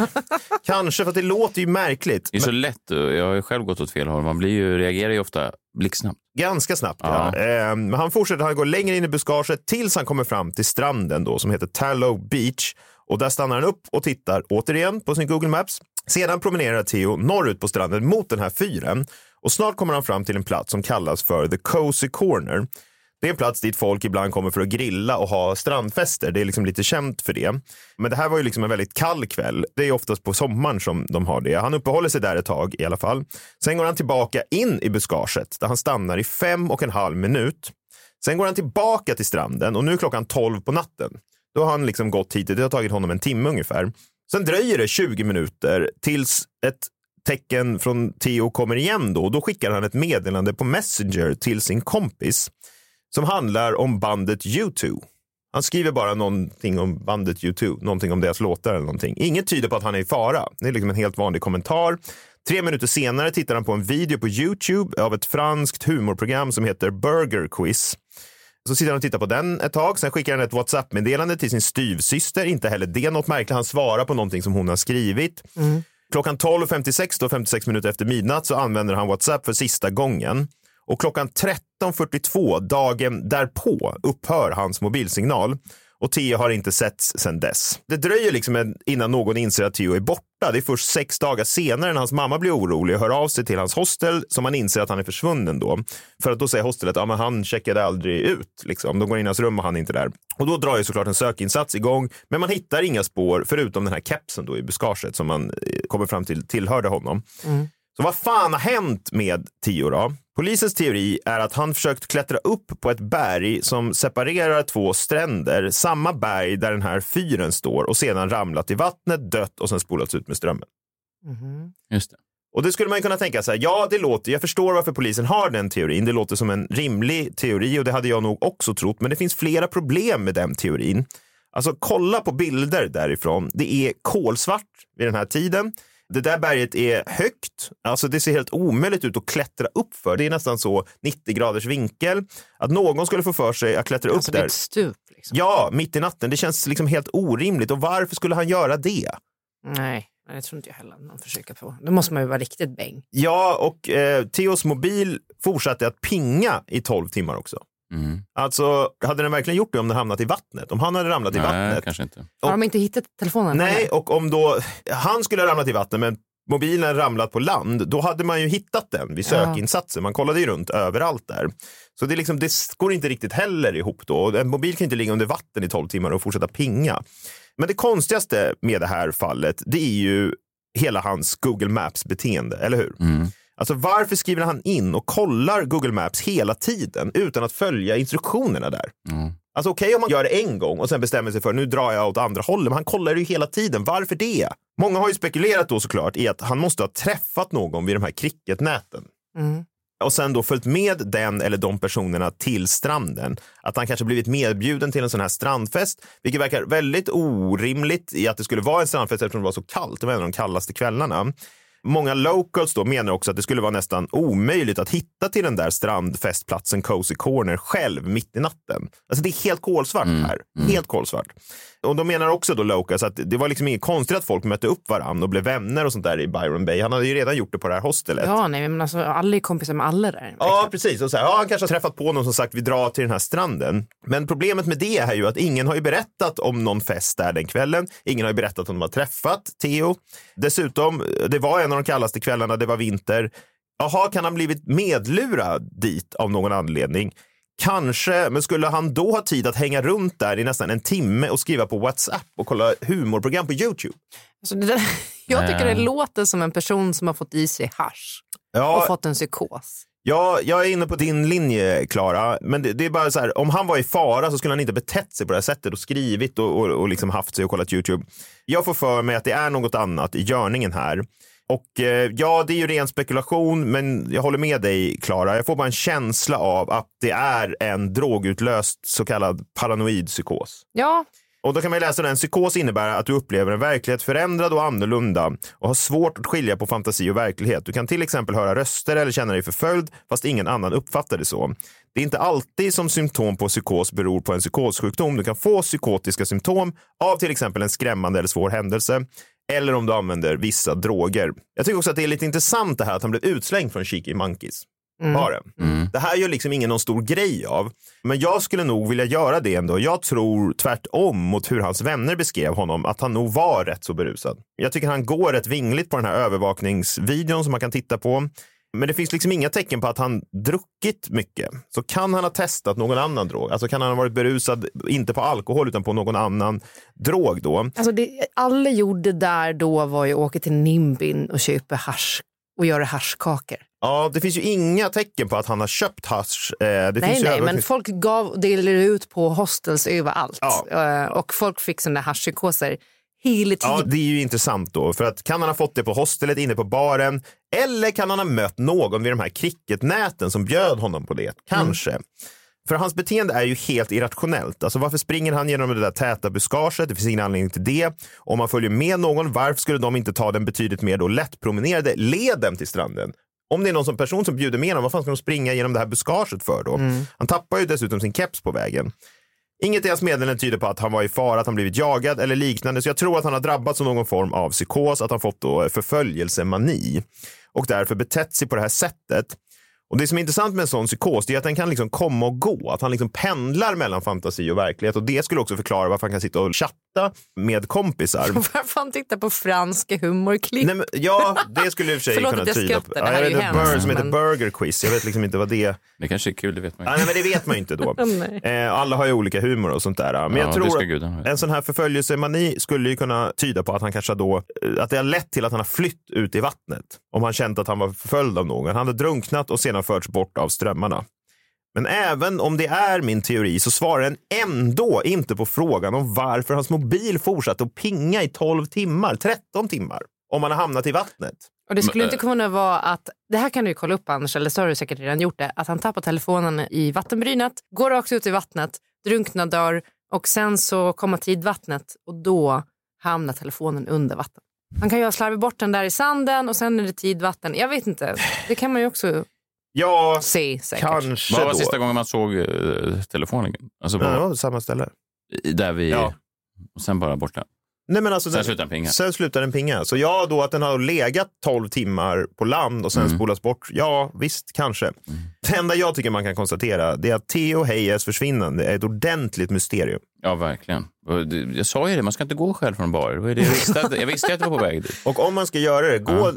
Kanske, för det låter ju märkligt. Det är så lätt. Jag har ju själv gått åt fel håll. Man blir ju, reagerar ju ofta blixtsnabbt. Ganska snabbt. Ja. Ja. Eh, men han fortsätter, han går längre in i buskaget tills han kommer fram till stranden då, som heter Tallow Beach. Och där stannar han upp och tittar återigen på sin Google Maps. Sedan promenerar Theo norrut på stranden mot den här fyren och snart kommer han fram till en plats som kallas för The Cozy Corner. Det är en plats dit folk ibland kommer för att grilla och ha strandfester. Det är liksom lite känt för det. Men det här var ju liksom en väldigt kall kväll. Det är oftast på sommaren som de har det. Han uppehåller sig där ett tag i alla fall. Sen går han tillbaka in i buskaget där han stannar i fem och en halv minut. Sen går han tillbaka till stranden och nu är klockan 12 på natten. Då har han liksom gått hit. Det har tagit honom en timme ungefär. Sen dröjer det 20 minuter tills ett tecken från Theo kommer igen då. Då skickar han ett meddelande på Messenger till sin kompis som handlar om bandet U2. Han skriver bara någonting om bandet U2, någonting om deras låtar eller någonting. Inget tyder på att han är i fara. Det är liksom en helt vanlig kommentar. Tre minuter senare tittar han på en video på YouTube av ett franskt humorprogram som heter Burger Quiz. Så sitter han och tittar på den ett tag. Sen skickar han ett WhatsApp-meddelande till sin styvsyster. Inte heller det något märkligt. Han svarar på någonting som hon har skrivit. Klockan 12.56, då 56 minuter efter midnatt, så använder han WhatsApp för sista gången. Och klockan 13.42, dagen därpå, upphör hans mobilsignal. och Theo har inte setts sedan dess. Det dröjer liksom innan någon inser att Theo är borta. Det är först sex dagar senare när hans mamma blir orolig och hör av sig till hans hostel som man inser att han är försvunnen då. För att då säger hostelet, ja men han checkade aldrig ut. Liksom. De går in i hans rum och han är inte där. Och då drar ju såklart en sökinsats igång, men man hittar inga spår förutom den här kepsen då i buskaget som man eh, kommer fram till tillhörde honom. Så vad fan har hänt med Tio då? Polisens teori är att han försökt klättra upp på ett berg som separerar två stränder, samma berg där den här fyren står och sedan ramlat i vattnet, dött och sen spolats ut med strömmen. Just det. Och det skulle man ju kunna tänka sig, ja det låter, jag förstår varför polisen har den teorin, det låter som en rimlig teori och det hade jag nog också trott, men det finns flera problem med den teorin. Alltså kolla på bilder därifrån, det är kolsvart vid den här tiden. Det där berget är högt, alltså det ser helt omöjligt ut att klättra upp för. Det är nästan så 90 graders vinkel. Att någon skulle få för sig att klättra upp Alltså det är där. ett stup. Liksom. Ja, mitt i natten. Det känns liksom helt orimligt. Och varför skulle han göra det? Nej, nej, det tror inte jag heller någon försöker på. Då måste man ju vara riktigt bäng. Ja, och eh, Theos mobil fortsatte att pinga i 12 timmar också. Mm. Alltså, hade den verkligen gjort det om den hamnat i vattnet? Om han hade ramlat i Nej, vattnet? kanske inte. Har de inte hittat telefonen? Nej, och om då han skulle ha ramlat i vattnet men mobilen ramlat på land, då hade man ju hittat den vid Ja. sökinsatser. Man kollade ju runt överallt där. Så det, liksom, det går inte riktigt heller ihop då. En mobil kan inte ligga under vatten i 12 timmar och fortsätta pinga. Men det konstigaste med det här fallet, det är ju hela hans Google Maps-beteende, eller hur? Mm. Alltså varför skriver han in och kollar Google Maps hela tiden utan att följa instruktionerna där? Mm. Alltså okej om man gör det en gång och sen bestämmer sig för nu drar jag åt andra hållet, men han kollar ju hela tiden. Varför det? Många har ju spekulerat då såklart i att han måste ha träffat någon vid de här cricketnäten Mm. och sen då följt med den eller de personerna till stranden. Att han kanske blivit medbjuden till en sån här strandfest, vilket verkar väldigt orimligt i att det skulle vara en strandfest eftersom det var så kallt. Det var en av de kallaste kvällarna. Många locals då menar också att det skulle vara nästan omöjligt att hitta till den där strandfestplatsen Cozy Corner själv mitt i natten. Alltså det är helt kolsvart här. Helt kolsvart. Och de menar också då locals att det var liksom inget konstigt att folk mötte upp varandra och blev vänner och sånt där i Byron Bay. Han hade ju redan gjort det på det här hostelet. Ja, nej, men alltså alla är kompisar med alla där. Ja, precis. Och så här, ja, han kanske har träffat på någon som sagt vi drar till den här stranden. Men problemet med det är ju att ingen har ju berättat om någon fest där den kvällen. Ingen har ju berättat om de har träffat Theo. Dessutom, det var en av de kallaste kvällarna, det var vinter. Jaha, kan han blivit medlurad dit av någon anledning? Kanske, men skulle han då ha tid att hänga runt där i nästan en timme och skriva på WhatsApp och kolla humorprogram på YouTube? Alltså, det där, jag tycker det låter som en person som har fått i sig hasch och Ja, fått en psykos. Ja, jag är inne på din linje, Klara. Men det, det är bara så här, om han var i fara så skulle han inte betett sig på det här sättet och skrivit och, och, och liksom haft sig och kollat YouTube. Jag får för mig att det är något annat i görningen här. Och eh, ja, det är ju ren spekulation, men jag håller med dig, Klara. Jag får bara en känsla av att det är en drogutlöst så kallad paranoid psykos. Ja, Och då kan man läsa den. Psykos innebär att du upplever en verklighet förändrad och annorlunda och har svårt att skilja på fantasi och verklighet. Du kan till exempel höra röster eller känna dig förföljd fast ingen annan uppfattar det så. Det är inte alltid som symptom på psykos beror på en psykossjukdom. Du kan få psykotiska symptom av till exempel en skrämmande eller svår händelse eller om du använder vissa droger. Jag tycker också att det är lite intressant det här att han blev utslängd från Cheeky Monkeys. Var det. det här gör liksom ingen någon stor grej av. Men jag skulle nog vilja göra det ändå. Jag tror tvärtom mot hur hans vänner beskrev honom att han nog var rätt så berusad. Jag tycker han går rätt vingligt på den här övervakningsvideon som man kan titta på. Men det finns liksom inga tecken på att han druckit mycket. Så kan han ha testat någon annan drog? Alltså kan han ha varit berusad, inte på alkohol utan på någon annan drog då? alltså det alla gjorde där då var ju att åka till Nimbin och köpa hasch och göra haschkakor. Ja, det finns ju inga tecken på att han har köpt hasch. Eh, Nej, finns nej, men folk gav, delade ut på hostels överallt. Ja. Eh, Och folk fick sådana haschpsykoser hela tiden. Ja, det är ju intressant då. För att kan han ha fått det på hostelet, inne på baren? Eller kan han ha mött någon vid de här cricketnäten som bjöd honom på det? Kanske. För hans beteende är ju helt irrationellt. Alltså varför springer han genom det där täta buskaget? Det finns ingen anledning till det. Om man följer med någon, varför skulle de inte ta den betydligt mer då lättpromenerade leden till stranden? Om det är någon som person som bjuder med honom, vad fan ska de springa genom det här buskaget för då? Han tappar ju dessutom sin keps på vägen. Inget i hans meddelande tyder på att han var i fara, att han blivit jagad eller liknande. Så jag tror att han har drabbats av någon form av psykos, att han fått då förföljelsemani och därför betett sig på det här sättet. Och Det som är intressant med en sån psykos är att den kan liksom komma och gå. Att han liksom pendlar mellan fantasi och verklighet. Och Det skulle också förklara varför han kan sitta och chatta med kompisar. Varför han tittar på franska humorklipp. Nej, men, ja, det skulle i och för sig Förlåt kunna att jag tyda på. skrattar, det Ja, här jag är ju vet ett hemskt, bird som heter men- Burger Quiz. Jag vet liksom inte vad det Det kanske är kul, det vet man Ja, inte. nej, men det vet man ju inte då. Eh, alla har ju olika humor och sånt där. Men Ja, jag tror att en sån här förföljelsemani skulle ju kunna tyda på att han kanske då, eh, att det har lett till att han har flytt ut i vattnet. Om han känt att han var förföljd av någon. Han hade drunknat och sedan förts bort av strömmarna. Men även om det är min teori så svarar den ändå inte på frågan om varför hans mobil fortsatte att pinga i 12 timmar, 13 timmar, om han har hamnat i vattnet. Och det skulle inte kunna vara att, det här kan du ju kolla upp Anders, eller så har du säkert redan gjort det, att han tappar telefonen i vattenbrynet, går rakt ut i vattnet, drunknar, dör och sen så kommer tidvattnet och då hamnar telefonen under vatten. Han kan ju ha slarvit bort den där i sanden och sen är det tidvatten. Jag vet inte, det kan man ju också Ja, se säkert. kanske Vad var då. sista gången man såg eh, telefonen? Alltså Ja, var, var samma ställe. där vi... Ja. Och sen bara borta. Nej, men alltså, Sen den- slutar den pinga. Sen slutar den pinga. Så ja, då att den har legat 12 timmar på land och sen Mm. spolas bort. Ja, visst, kanske. Det enda jag tycker man kan konstatera det är att Theo Hayes försvinnande är ett ordentligt mysterium. Ja, verkligen. Jag sa ju det, man ska inte gå själv från barer. Jag visste att, jag visste att du var på väg dit. Och om man ska göra det, gå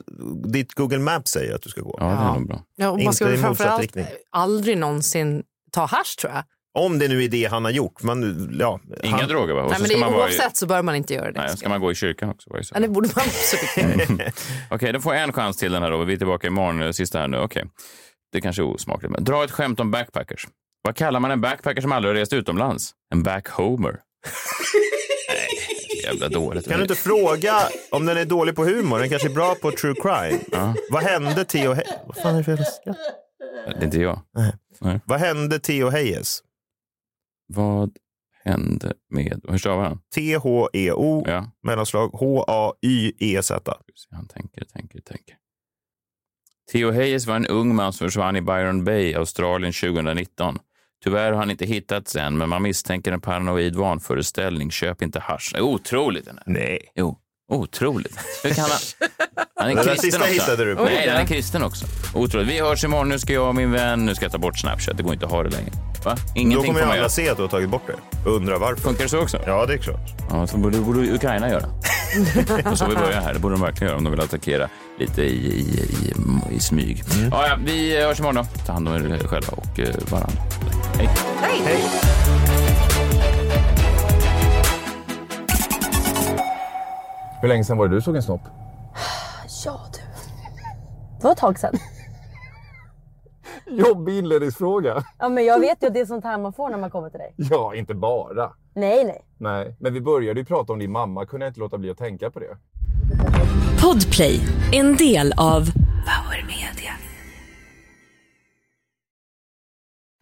dit Google Maps säger att du ska gå. Ja, det är Ja. nog bra. Ja, och man Inte ska väl i motsatt framförallt riktning. aldrig någonsin ta hasch tror jag. Om det nu är det han har gjort. Man, ja, Inga han, droger va? Och Nej, så men ska det, man vara i, oavsett så bör man inte göra det. nej, ska man gå i kyrkan också? Var det så? Ja, det borde man absolut göra. Okej, då får jag en chans till den här då. Vi är tillbaka imorgon, eh, sista här nu. Okej. Det kanske är osmakligt, men dra ett skämt om backpackers. Vad kallar man en backpacker som aldrig har rest utomlands? En backhomer. Nej, jävla dåligt. kan du inte fråga om den är dålig på humor? Den kanske är bra på true crime. Vad hände Theo Hayes? Vad fan är det för jävla? Det är inte jag. Vad hände Theo Hayes? Vad hände med... Hur stavar han? T-H-E-O Ja, mellanslag H-A-Y-E-Z. han tänker, tänker, tänker. Theo Hayes var en ung man som försvann i Byron Bay, Australien 2019. Tyvärr har han inte hittats än, men man misstänker en paranoid vanföreställning. Köp inte hasch. Det Otroligt den här. Nej. Jo, otroligt. Hur kan han... Han är kristen också. hittade du på. Nej, den är kristen också. Otroligt. Vi hörs imorgon. Nu ska jag och min vän... Nu ska jag ta bort Snapchat. Det går inte att ha det längre. Va? Då Ingenting kommer får ju man alla göra. se att du har tagit bort det. Undrar varför. Funkar det så också? Ja, det är klart. Ja, så borde, borde Ukraina göra. Och så vi börjar här. Det borde de verkligen göra om de vill attackera lite i, i, i, i smyg. Ja, ja, vi hörs imorgon då. Ta hand om er själva och eh, varandra. Hej. Hej! Hur länge sedan var det du såg en snopp? Ja du. Det var ett tag sedan. Jobbig inledningsfråga. Ja men jag vet ju att det är sånt här man får när man kommer till dig. Ja, inte bara. Nej nej. Nej, men vi började ju prata om din mamma. Kunde jag inte låta bli att tänka på det. Podplay, en del av Power Media.